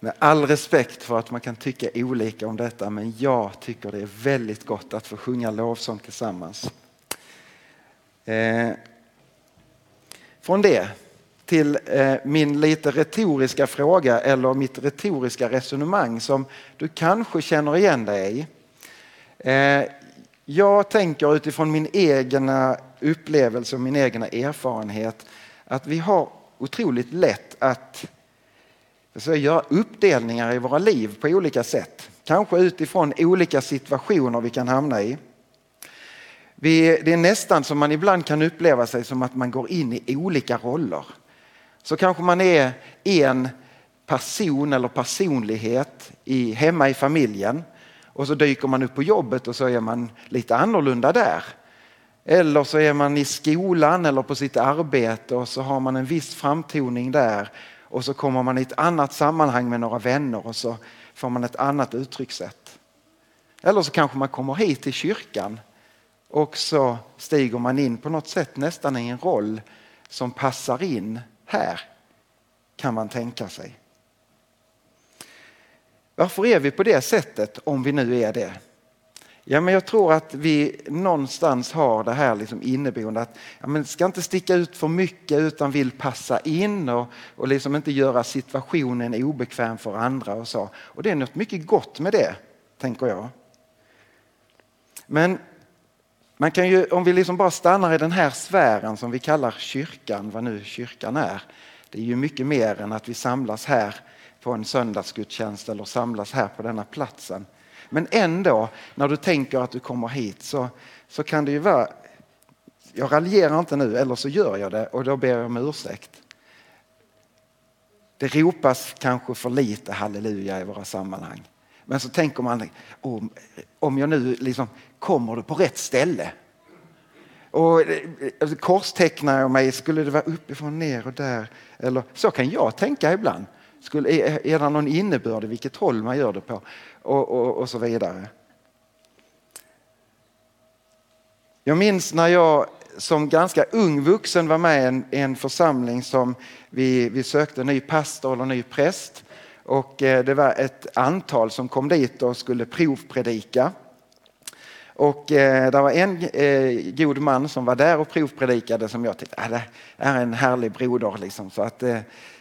Med all respekt för att man kan tycka olika om detta men jag tycker det är väldigt gott att få sjunga lovsång tillsammans. Eh, från det till eh, min lite retoriska fråga eller mitt retoriska resonemang som du kanske känner igen dig i. Eh, jag tänker utifrån min egna upplevelse och min egna erfarenhet att vi har otroligt lätt att så göra uppdelningar i våra liv på olika sätt. Kanske utifrån olika situationer vi kan hamna i. Vi, det är nästan som man ibland kan uppleva sig som att man går in i olika roller. Så kanske man är en person eller personlighet i, hemma i familjen och så dyker man upp på jobbet och så är man lite annorlunda där. Eller så är man i skolan eller på sitt arbete och så har man en viss framtoning där och så kommer man i ett annat sammanhang med några vänner och så får man ett annat uttryckssätt. Eller så kanske man kommer hit till kyrkan och så stiger man in på något sätt nästan i en roll som passar in här, kan man tänka sig. Varför är vi på det sättet om vi nu är det? Ja, men jag tror att vi någonstans har det här liksom inneboende att ja, men ska inte sticka ut för mycket utan vill passa in och, och liksom inte göra situationen obekväm för andra och så. Och det är något mycket gott med det, tänker jag. Men man kan ju, om vi liksom bara stannar i den här sfären som vi kallar kyrkan, vad nu kyrkan är. Det är ju mycket mer än att vi samlas här på en söndagsgudstjänst eller samlas här på denna platsen. Men ändå, när du tänker att du kommer hit så, så kan det ju vara, jag raljerar inte nu eller så gör jag det och då ber jag om ursäkt. Det ropas kanske för lite halleluja i våra sammanhang. Men så tänker man, om, om jag nu liksom kommer du på rätt ställe? Och eh, eh, korstecknar jag mig, skulle det vara uppifrån, ner och där? Eller så kan jag tänka ibland. Skulle, är, är det någon innebörd i vilket håll man gör det på? Och, och, och så vidare. Jag minns när jag som ganska ung vuxen var med i en, en församling som vi, vi sökte ny pastor eller ny präst. Och eh, det var ett antal som kom dit och skulle provpredika. Och eh, det var en eh, god man som var där och provpredikade som jag tyckte ah, det är en härlig broder. Liksom. Så att, eh,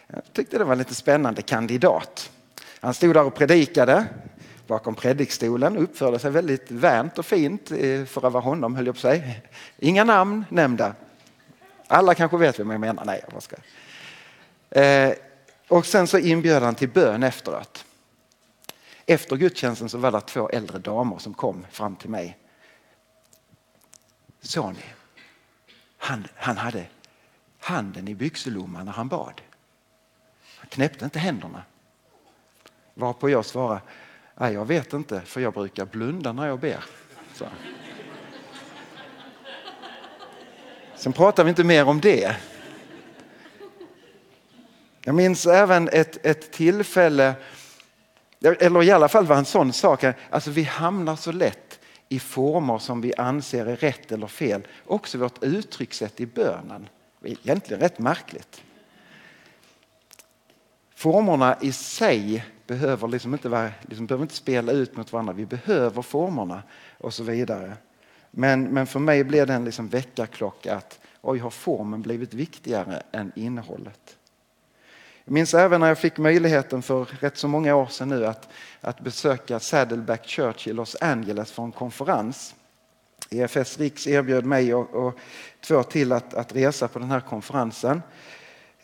jag tyckte det var en lite spännande kandidat. Han stod där och predikade bakom predikstolen och uppförde sig väldigt vänt och fint eh, för att vara honom höll jag på sig. Inga namn nämnda. Alla kanske vet vem jag menar. Nej, jag bara ska. Eh, och sen så inbjöd han till bön efteråt. Efter gudstjänsten så var det två äldre damer som kom fram till mig. Såg ni? Han, han hade handen i byxelomman när han bad. Han knäppte inte händerna. Varpå jag svarade, Nej, jag vet inte för jag brukar blunda när jag ber. Så. Sen pratar vi inte mer om det. Jag minns även ett, ett tillfälle, eller i alla fall var en sån sak, alltså vi hamnar så lätt i former som vi anser är rätt eller fel. Också vårt uttryckssätt i bönen. Egentligen rätt märkligt. Formerna i sig behöver liksom inte, vara, liksom behöver inte spela ut mot varandra. Vi behöver formerna och så vidare. Men, men för mig blev det en liksom väckarklocka att oj, har formen blivit viktigare än innehållet? Jag minns även när jag fick möjligheten för rätt så många år sedan nu att, att besöka Saddleback Church i Los Angeles för en konferens. EFS Riks erbjöd mig och, och två till att, att resa på den här konferensen.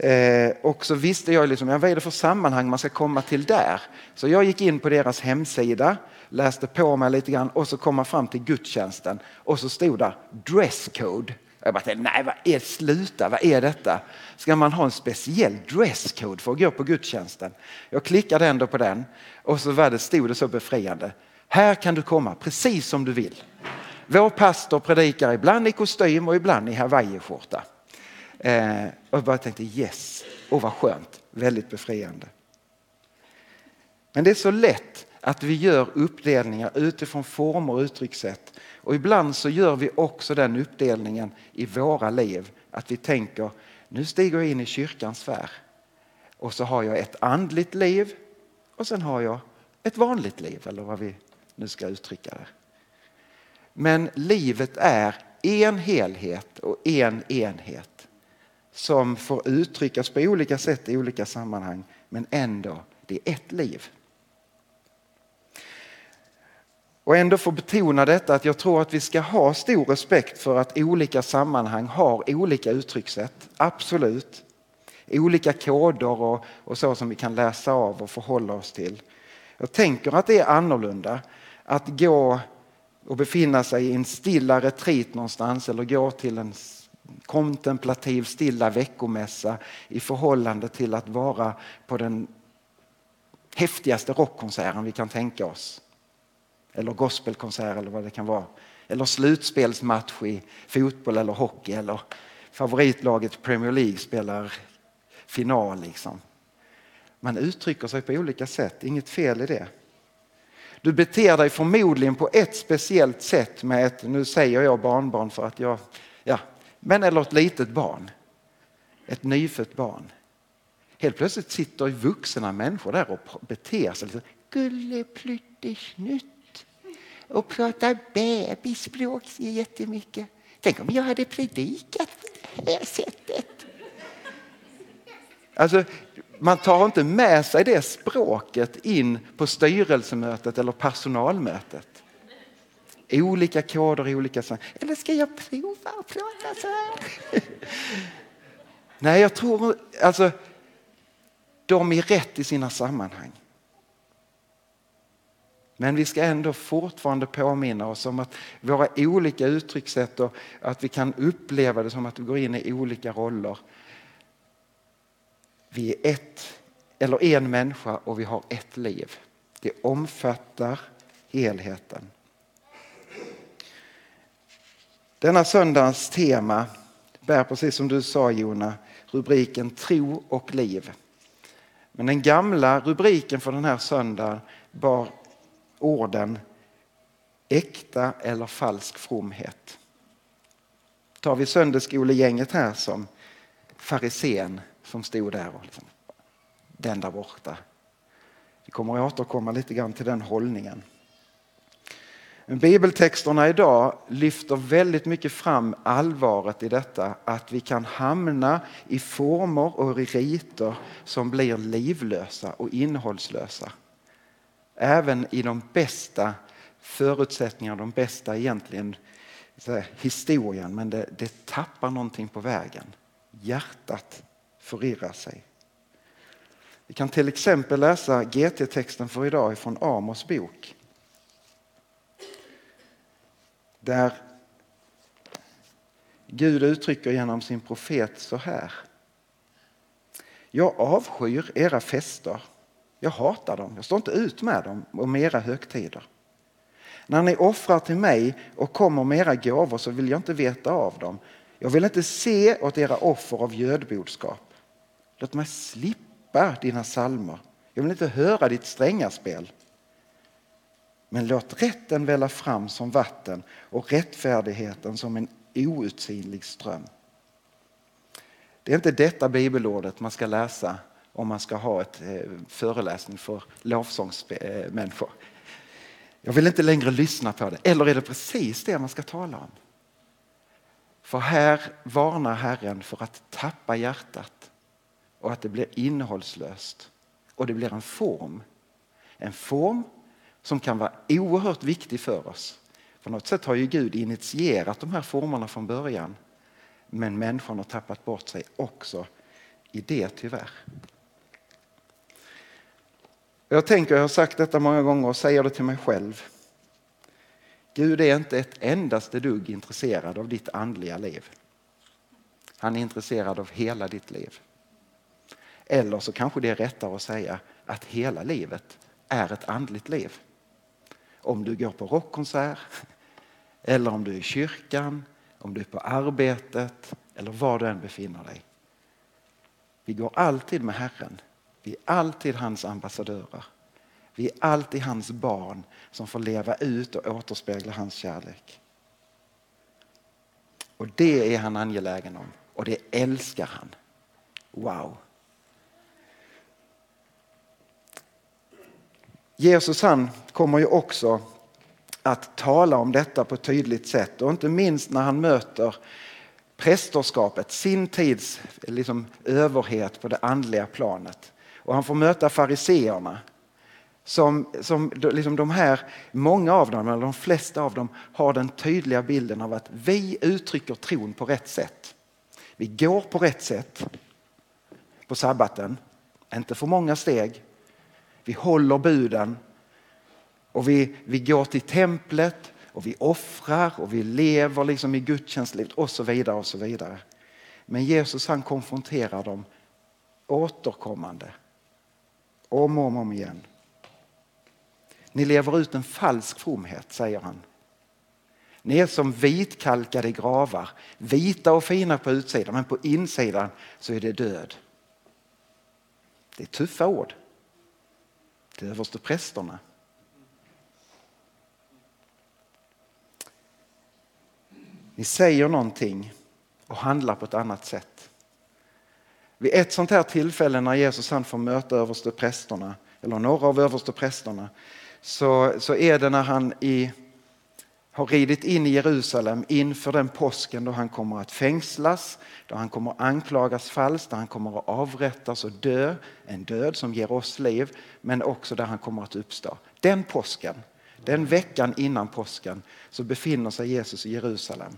Eh, och så visste jag liksom, ja, vad är det för sammanhang man ska komma till där. Så jag gick in på deras hemsida, läste på mig lite grann och så kom man fram till gudstjänsten och så stod där dresscode Jag bara tänkte, nej vad är, sluta, vad är detta? Ska man ha en speciell dresscode för att gå på gudstjänsten? Jag klickade ändå på den och så var det, stod det så befriande. Här kan du komma precis som du vill. Vår pastor predikar ibland i kostym och ibland i hawaiiskjorta. Eh, och jag bara tänkte yes, och vad skönt, väldigt befriande. Men det är så lätt att vi gör uppdelningar utifrån former och uttryckssätt. Och ibland så gör vi också den uppdelningen i våra liv. Att vi tänker, nu stiger jag in i kyrkans sfär. Och så har jag ett andligt liv och sen har jag ett vanligt liv, eller vad vi nu ska uttrycka det. Men livet är en helhet och en enhet som får uttryckas på olika sätt i olika sammanhang, men ändå, det är ett liv. Och ändå få betona detta att jag tror att vi ska ha stor respekt för att olika sammanhang har olika uttryckssätt. Absolut. Olika koder och, och så som vi kan läsa av och förhålla oss till. Jag tänker att det är annorlunda att gå och befinna sig i en stilla retreat någonstans eller gå till en kontemplativ stilla veckomässa i förhållande till att vara på den häftigaste rockkonserten vi kan tänka oss. Eller gospelkonsert eller vad det kan vara. Eller slutspelsmatch i fotboll eller hockey eller favoritlaget Premier League spelar final. Liksom. Man uttrycker sig på olika sätt, inget fel i det. Du beter dig förmodligen på ett speciellt sätt med ett, nu säger jag barnbarn för att jag, ja, men eller ett litet barn. Ett nyfött barn. Helt plötsligt sitter vuxna människor där och beter sig liksom, lite gullepluttesnutt och pratar bebisspråk jättemycket. Tänk om jag hade predikat på det här sättet. Alltså, man tar inte med sig det språket in på styrelsemötet eller personalmötet. Olika koder, i olika... sammanhang. Eller ska jag prova att prata så här? Nej, jag tror alltså de är rätt i sina sammanhang. Men vi ska ändå fortfarande påminna oss om att våra olika uttryckssätt och att vi kan uppleva det som att vi går in i olika roller. Vi är ett, eller en människa och vi har ett liv. Det omfattar helheten. Denna söndagens tema bär precis som du sa Jona rubriken Tro och liv. Men den gamla rubriken för den här söndagen bar orden äkta eller falsk fromhet. Tar vi söndagsskolegänget här som farisén som stod där och liksom, den där borta. Vi kommer att återkomma lite grann till den hållningen. Men bibeltexterna idag lyfter väldigt mycket fram allvaret i detta att vi kan hamna i former och riter som blir livlösa och innehållslösa. Även i de bästa förutsättningarna, de bästa egentligen historien, men det, det tappar någonting på vägen. Hjärtat förirrar sig. Vi kan till exempel läsa GT-texten för idag från Amos bok. Där Gud uttrycker genom sin profet så här. Jag avskyr era fester jag hatar dem, jag står inte ut med dem och med era högtider. När ni offrar till mig och kommer med era gåvor så vill jag inte veta av dem. Jag vill inte se åt era offer av gödbodskap. Låt mig slippa dina salmer. Jag vill inte höra ditt stränga spel. Men låt rätten välla fram som vatten och rättfärdigheten som en outsinlig ström. Det är inte detta bibelordet man ska läsa om man ska ha ett eh, föreläsning för lovsångsmänniskor. Jag vill inte längre lyssna på det. Eller är det precis det man ska tala om? För här varnar Herren för att tappa hjärtat och att det blir innehållslöst. Och det blir en form. En form som kan vara oerhört viktig för oss. På något sätt har ju Gud initierat de här formerna från början. Men människan har tappat bort sig också i det tyvärr. Jag tänker, jag har sagt detta många gånger och säger det till mig själv. Gud är inte ett endaste dugg intresserad av ditt andliga liv. Han är intresserad av hela ditt liv. Eller så kanske det är rättare att säga att hela livet är ett andligt liv. Om du går på rockkonsert, eller om du är i kyrkan, om du är på arbetet eller var du än befinner dig. Vi går alltid med Herren. Vi är alltid hans ambassadörer. Vi är alltid hans barn som får leva ut och återspegla hans kärlek. Och det är han angelägen om och det älskar han. Wow! Jesus han kommer ju också att tala om detta på ett tydligt sätt och inte minst när han möter prästerskapet, sin tids liksom, överhet på det andliga planet. Och han får möta fariseerna som, som liksom de här, många av dem, eller de flesta av dem, har den tydliga bilden av att vi uttrycker tron på rätt sätt. Vi går på rätt sätt på sabbaten, inte för många steg. Vi håller buden och vi, vi går till templet och vi offrar och vi lever liksom i gudstjänstlivet och så vidare och så vidare. Men Jesus han konfronterar dem återkommande. Om och om, om igen. Ni lever ut en falsk fromhet, säger han. Ni är som vitkalkade gravar, vita och fina på utsidan men på insidan så är det död. Det är tuffa ord till översteprästerna. Ni säger någonting och handlar på ett annat sätt. Vid ett sånt här tillfälle när Jesus han får möta översteprästerna, eller några av översteprästerna, så, så är det när han i, har ridit in i Jerusalem inför den påsken då han kommer att fängslas, då han kommer att anklagas falskt, då han kommer att avrättas och dö, en död som ger oss liv, men också där han kommer att uppstå. Den påsken, den veckan innan påsken, så befinner sig Jesus i Jerusalem.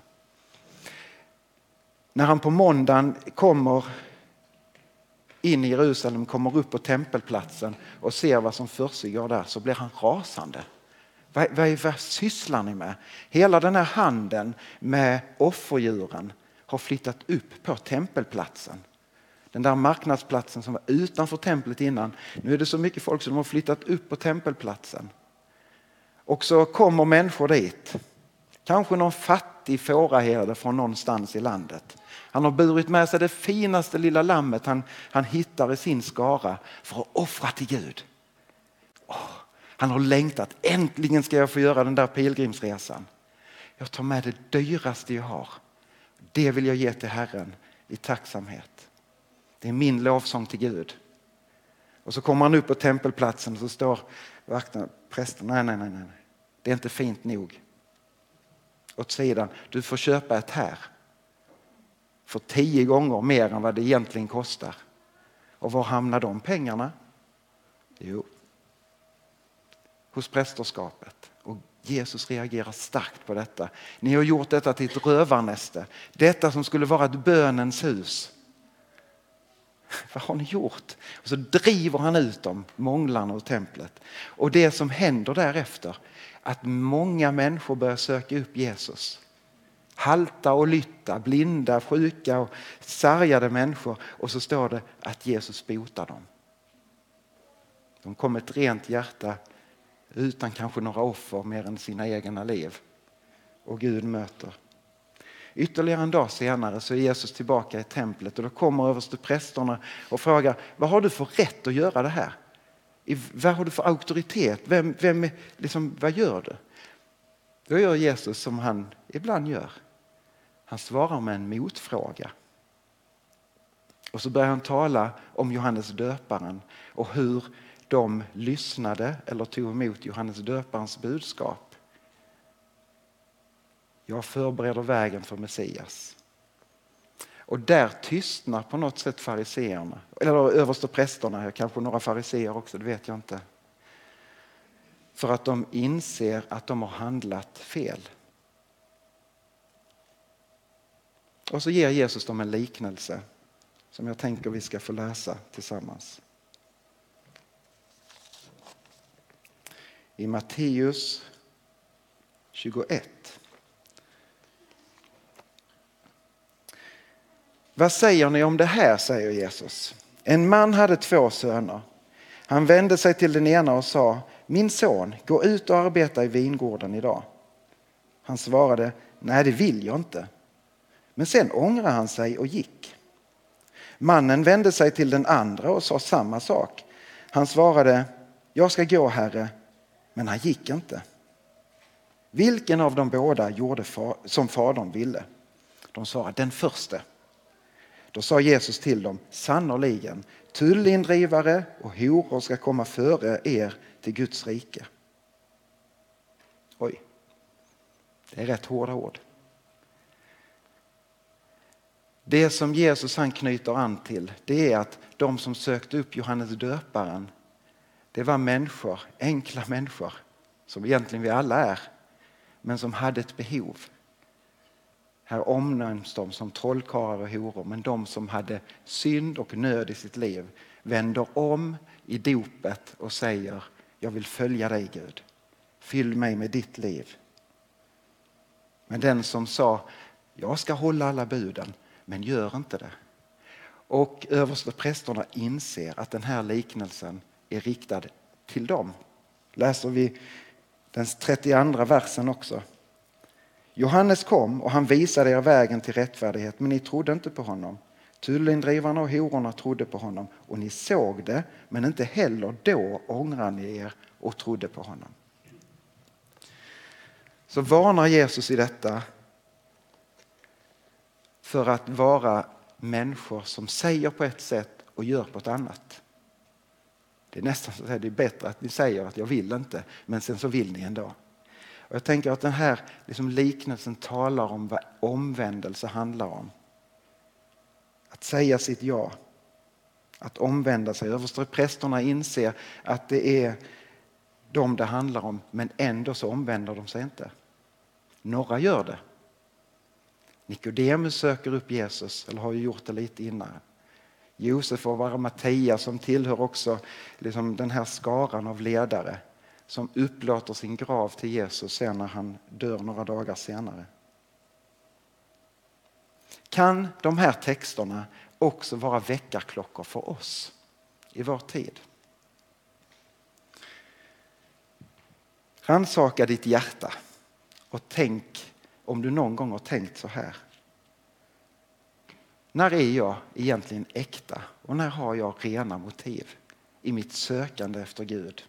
När han på måndagen kommer in i Jerusalem, kommer upp på tempelplatsen och ser vad som försiggår där så blir han rasande. Vad, vad, vad sysslar ni med? Hela den här handeln med offerdjuren har flyttat upp på tempelplatsen. Den där marknadsplatsen som var utanför templet innan. Nu är det så mycket folk som de har flyttat upp på tempelplatsen. Och så kommer människor dit. Kanske någon fattig fåraherde från någonstans i landet. Han har burit med sig det finaste lilla lammet han, han hittar i sin skara för att offra till Gud. Oh, han har längtat, äntligen ska jag få göra den där pilgrimsresan. Jag tar med det dyraste jag har. Det vill jag ge till Herren i tacksamhet. Det är min lovsång till Gud. Och så kommer han upp på tempelplatsen och så står vakten, prästen, nej, nej, nej, nej, det är inte fint nog. Åt sidan, du får köpa ett här för tio gånger mer än vad det egentligen kostar. Och var hamnar de pengarna? Hos prästerskapet. Och Jesus reagerar starkt på detta. Ni har gjort detta till ett rövarnäste. Detta som skulle vara ett bönens hus. Vad har ni gjort? Och så driver han ut dem, månglarna ur templet. Och det som händer därefter, att många människor börjar söka upp Jesus halta och lytta, blinda, sjuka och sargade människor. Och så står det att Jesus botar dem. De kom med ett rent hjärta utan kanske några offer mer än sina egna liv. Och Gud möter. Ytterligare en dag senare så är Jesus tillbaka i templet och då kommer översteprästerna och frågar vad har du för rätt att göra det här? Vad har du för auktoritet? Vem, vem, liksom, vad gör du? Då gör Jesus som han ibland gör. Han svarar med en motfråga. Och så börjar han tala om Johannes döparen och hur de lyssnade eller tog emot Johannes döparens budskap. Jag förbereder vägen för Messias. Och där tystnar på något sätt fariseerna, eller översteprästerna kanske några fariseer också, det vet jag inte. För att de inser att de har handlat fel. Och så ger Jesus dem en liknelse som jag tänker vi ska få läsa tillsammans. I Matteus 21. Vad säger ni om det här, säger Jesus. En man hade två söner. Han vände sig till den ena och sa, min son, gå ut och arbeta i vingården idag. Han svarade, nej det vill jag inte. Men sen ångrade han sig och gick. Mannen vände sig till den andra och sa samma sak. Han svarade, jag ska gå herre, men han gick inte. Vilken av de båda gjorde som fadern ville? De svarade, den första. Då sa Jesus till dem, sannoliken, tullindrivare och horor ska komma före er till Guds rike. Oj, det är rätt hårda ord. Det som Jesus han knyter an till det är att de som sökte upp Johannes döparen det var människor, enkla människor som egentligen vi alla är men som hade ett behov. Här omnämns de som trollkarlar och horor men de som hade synd och nöd i sitt liv vänder om i dopet och säger jag vill följa dig Gud. Fyll mig med ditt liv. Men den som sa jag ska hålla alla buden men gör inte det. Och översteprästerna inser att den här liknelsen är riktad till dem. Läser vi den 32 versen också. Johannes kom och han visade er vägen till rättfärdighet men ni trodde inte på honom. Tullindrivarna och hororna trodde på honom och ni såg det men inte heller då ångrade ni er och trodde på honom. Så varnar Jesus i detta för att vara människor som säger på ett sätt och gör på ett annat. Det är nästan så att det är bättre att ni säger att jag vill inte, men sen så vill ni ändå. Och jag tänker att den här liksom liknelsen talar om vad omvändelse handlar om. Att säga sitt ja. Att omvända sig. Översteprästerna inser att det är dem det handlar om, men ändå så omvänder de sig inte. Några gör det. Nikodemus söker upp Jesus, eller har ju gjort det lite innan. Josef och Arimatea som tillhör också liksom den här skaran av ledare som upplåter sin grav till Jesus sen när han dör några dagar senare. Kan de här texterna också vara väckarklockor för oss i vår tid? Rannsaka ditt hjärta och tänk om du någon gång har tänkt så här. När är jag egentligen äkta och när har jag rena motiv i mitt sökande efter Gud?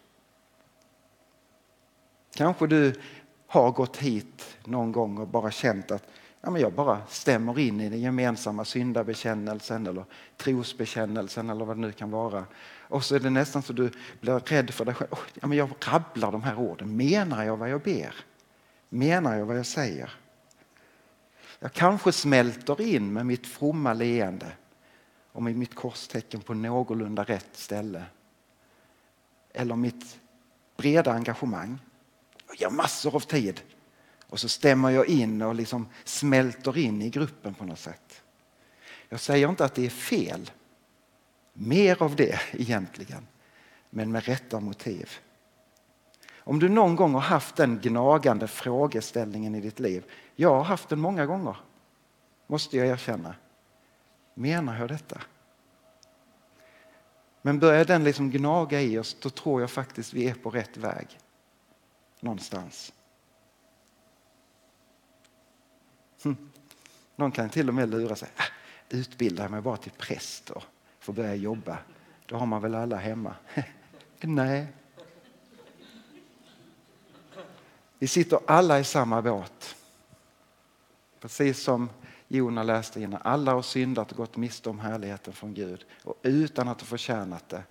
Kanske du har gått hit någon gång och bara känt att ja, men jag bara stämmer in i den gemensamma syndabekännelsen eller trosbekännelsen eller vad det nu kan vara. Och så är det nästan så du blir rädd för dig själv. Oh, ja, men jag rabblar de här orden. Menar jag vad jag ber? Menar jag vad jag säger? Jag kanske smälter in med mitt fromma leende och med mitt korstecken på någorlunda rätt ställe. Eller mitt breda engagemang. Jag ger massor av tid och så stämmer jag in och liksom smälter in i gruppen på något sätt. Jag säger inte att det är fel. Mer av det egentligen, men med rätta motiv. Om du någon gång har haft den gnagande frågeställningen i ditt liv. Jag har haft den många gånger, måste jag erkänna. Menar jag detta? Men börjar den liksom gnaga i oss, då tror jag faktiskt vi är på rätt väg. Någonstans. Hm. Någon kan till och med lura sig. Äh, utbilda mig bara till präst och få börja jobba. Då har man väl alla hemma. Nej, Vi sitter alla i samma båt. Precis som Jona läste innan. Alla har syndat och gått miste om härligheten från Gud. Och utan att ha förtjänat det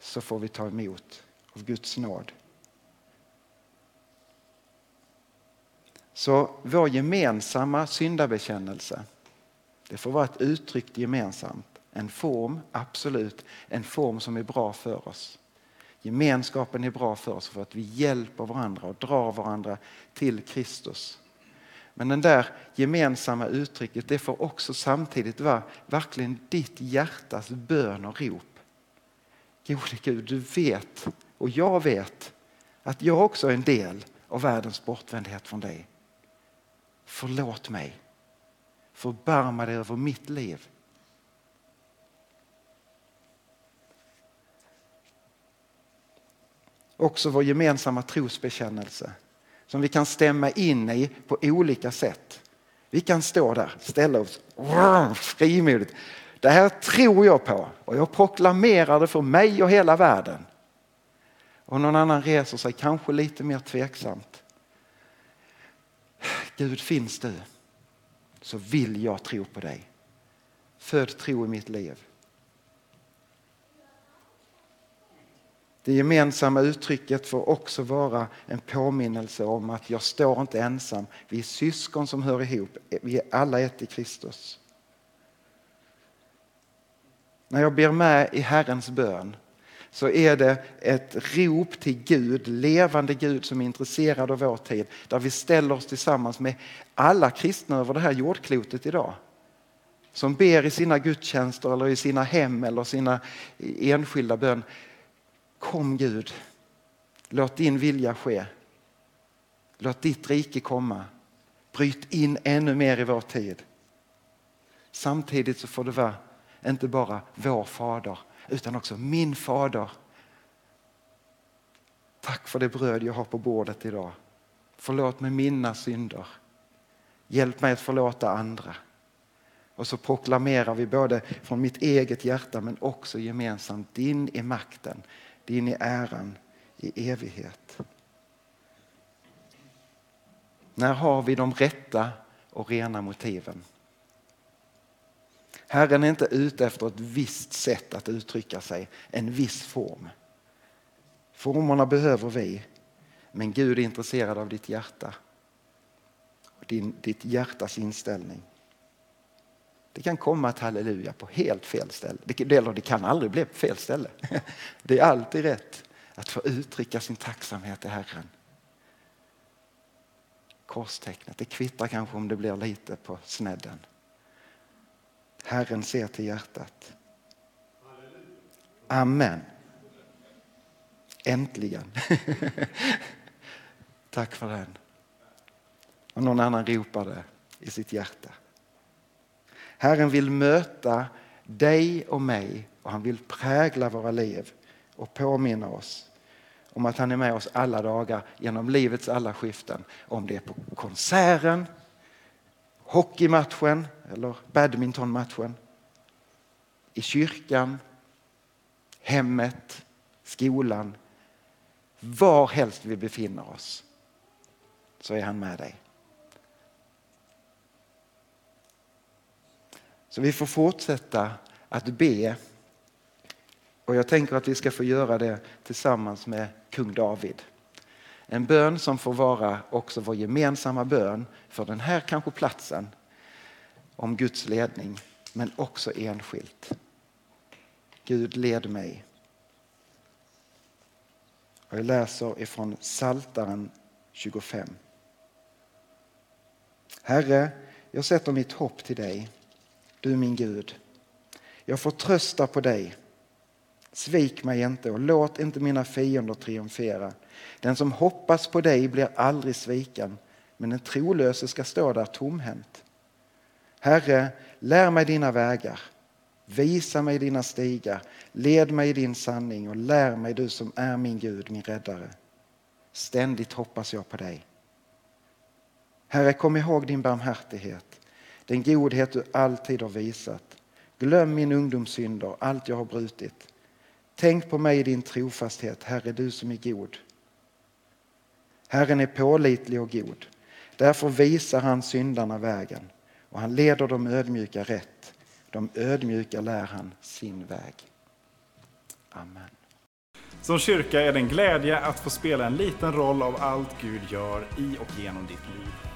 så får vi ta emot av Guds nåd. Så vår gemensamma syndabekännelse, det får vara ett uttryck gemensamt. En form, absolut, en form som är bra för oss. Gemenskapen är bra för oss för att vi hjälper varandra och drar varandra till Kristus. Men det där gemensamma uttrycket det får också samtidigt vara verkligen ditt hjärtas bön och rop. Gode Gud, du vet och jag vet att jag också är en del av världens bortvändhet från dig. Förlåt mig. förbarma dig över mitt liv. Också vår gemensamma trosbekännelse som vi kan stämma in i på olika sätt. Vi kan stå där, ställa oss frimodigt. Det här tror jag på och jag proklamerar det för mig och hela världen. Och någon annan reser sig kanske lite mer tveksamt. Gud finns du så vill jag tro på dig. Föd tro i mitt liv. Det gemensamma uttrycket får också vara en påminnelse om att jag står inte ensam. Vi är syskon som hör ihop. Vi är alla ett i Kristus. När jag ber med i Herrens bön så är det ett rop till Gud, levande Gud som är intresserad av vår tid. Där vi ställer oss tillsammans med alla kristna över det här jordklotet idag. Som ber i sina gudstjänster eller i sina hem eller sina enskilda bön. Kom Gud, låt din vilja ske. Låt ditt rike komma. Bryt in ännu mer i vår tid. Samtidigt så får det vara inte bara vår fader utan också min fader. Tack för det bröd jag har på bordet idag. Förlåt mig mina synder. Hjälp mig att förlåta andra. Och så proklamerar vi både från mitt eget hjärta men också gemensamt. Din är makten, din i äran i evighet. När har vi de rätta och rena motiven? Herren är inte ute efter ett visst sätt att uttrycka sig, en viss form. Formerna behöver vi, men Gud är intresserad av ditt hjärta. Din, ditt hjärtas inställning. Det kan komma ett halleluja på helt fel ställe. Det, eller det kan aldrig bli på fel ställe. Det är alltid rätt att få uttrycka sin tacksamhet till Herren. Korstecknet, det kvittar kanske om det blir lite på snedden. Herren ser till hjärtat. Amen. Äntligen. Tack för den. Och någon annan ropade i sitt hjärta. Herren vill möta dig och mig och han vill prägla våra liv och påminna oss om att han är med oss alla dagar genom livets alla skiften. Om det är på konserten, hockeymatchen eller badmintonmatchen. I kyrkan, hemmet, skolan. Var helst vi befinner oss så är han med dig. Så vi får fortsätta att be. Och jag tänker att vi ska få göra det tillsammans med kung David. En bön som får vara också vår gemensamma bön för den här kanske platsen om Guds ledning, men också enskilt. Gud led mig. Och jag läser ifrån Saltaren 25. Herre, jag sätter mitt hopp till dig, du min Gud. Jag får trösta på dig. Svik mig inte och låt inte mina fiender triumfera. Den som hoppas på dig blir aldrig sviken, men den trolöse ska stå där tomhänt. Herre, lär mig dina vägar. Visa mig dina stigar. Led mig i din sanning och lär mig du som är min Gud, min räddare. Ständigt hoppas jag på dig. Herre, kom ihåg din barmhärtighet, den godhet du alltid har visat. Glöm min ungdomssynder, allt jag har brutit. Tänk på mig i din trofasthet, Herre, du som är god. Herren är pålitlig och god. Därför visar han syndarna vägen och han leder de ödmjuka rätt. De ödmjuka lär han sin väg. Amen. Som kyrka är det en glädje att få spela en liten roll av allt Gud gör i och genom ditt liv.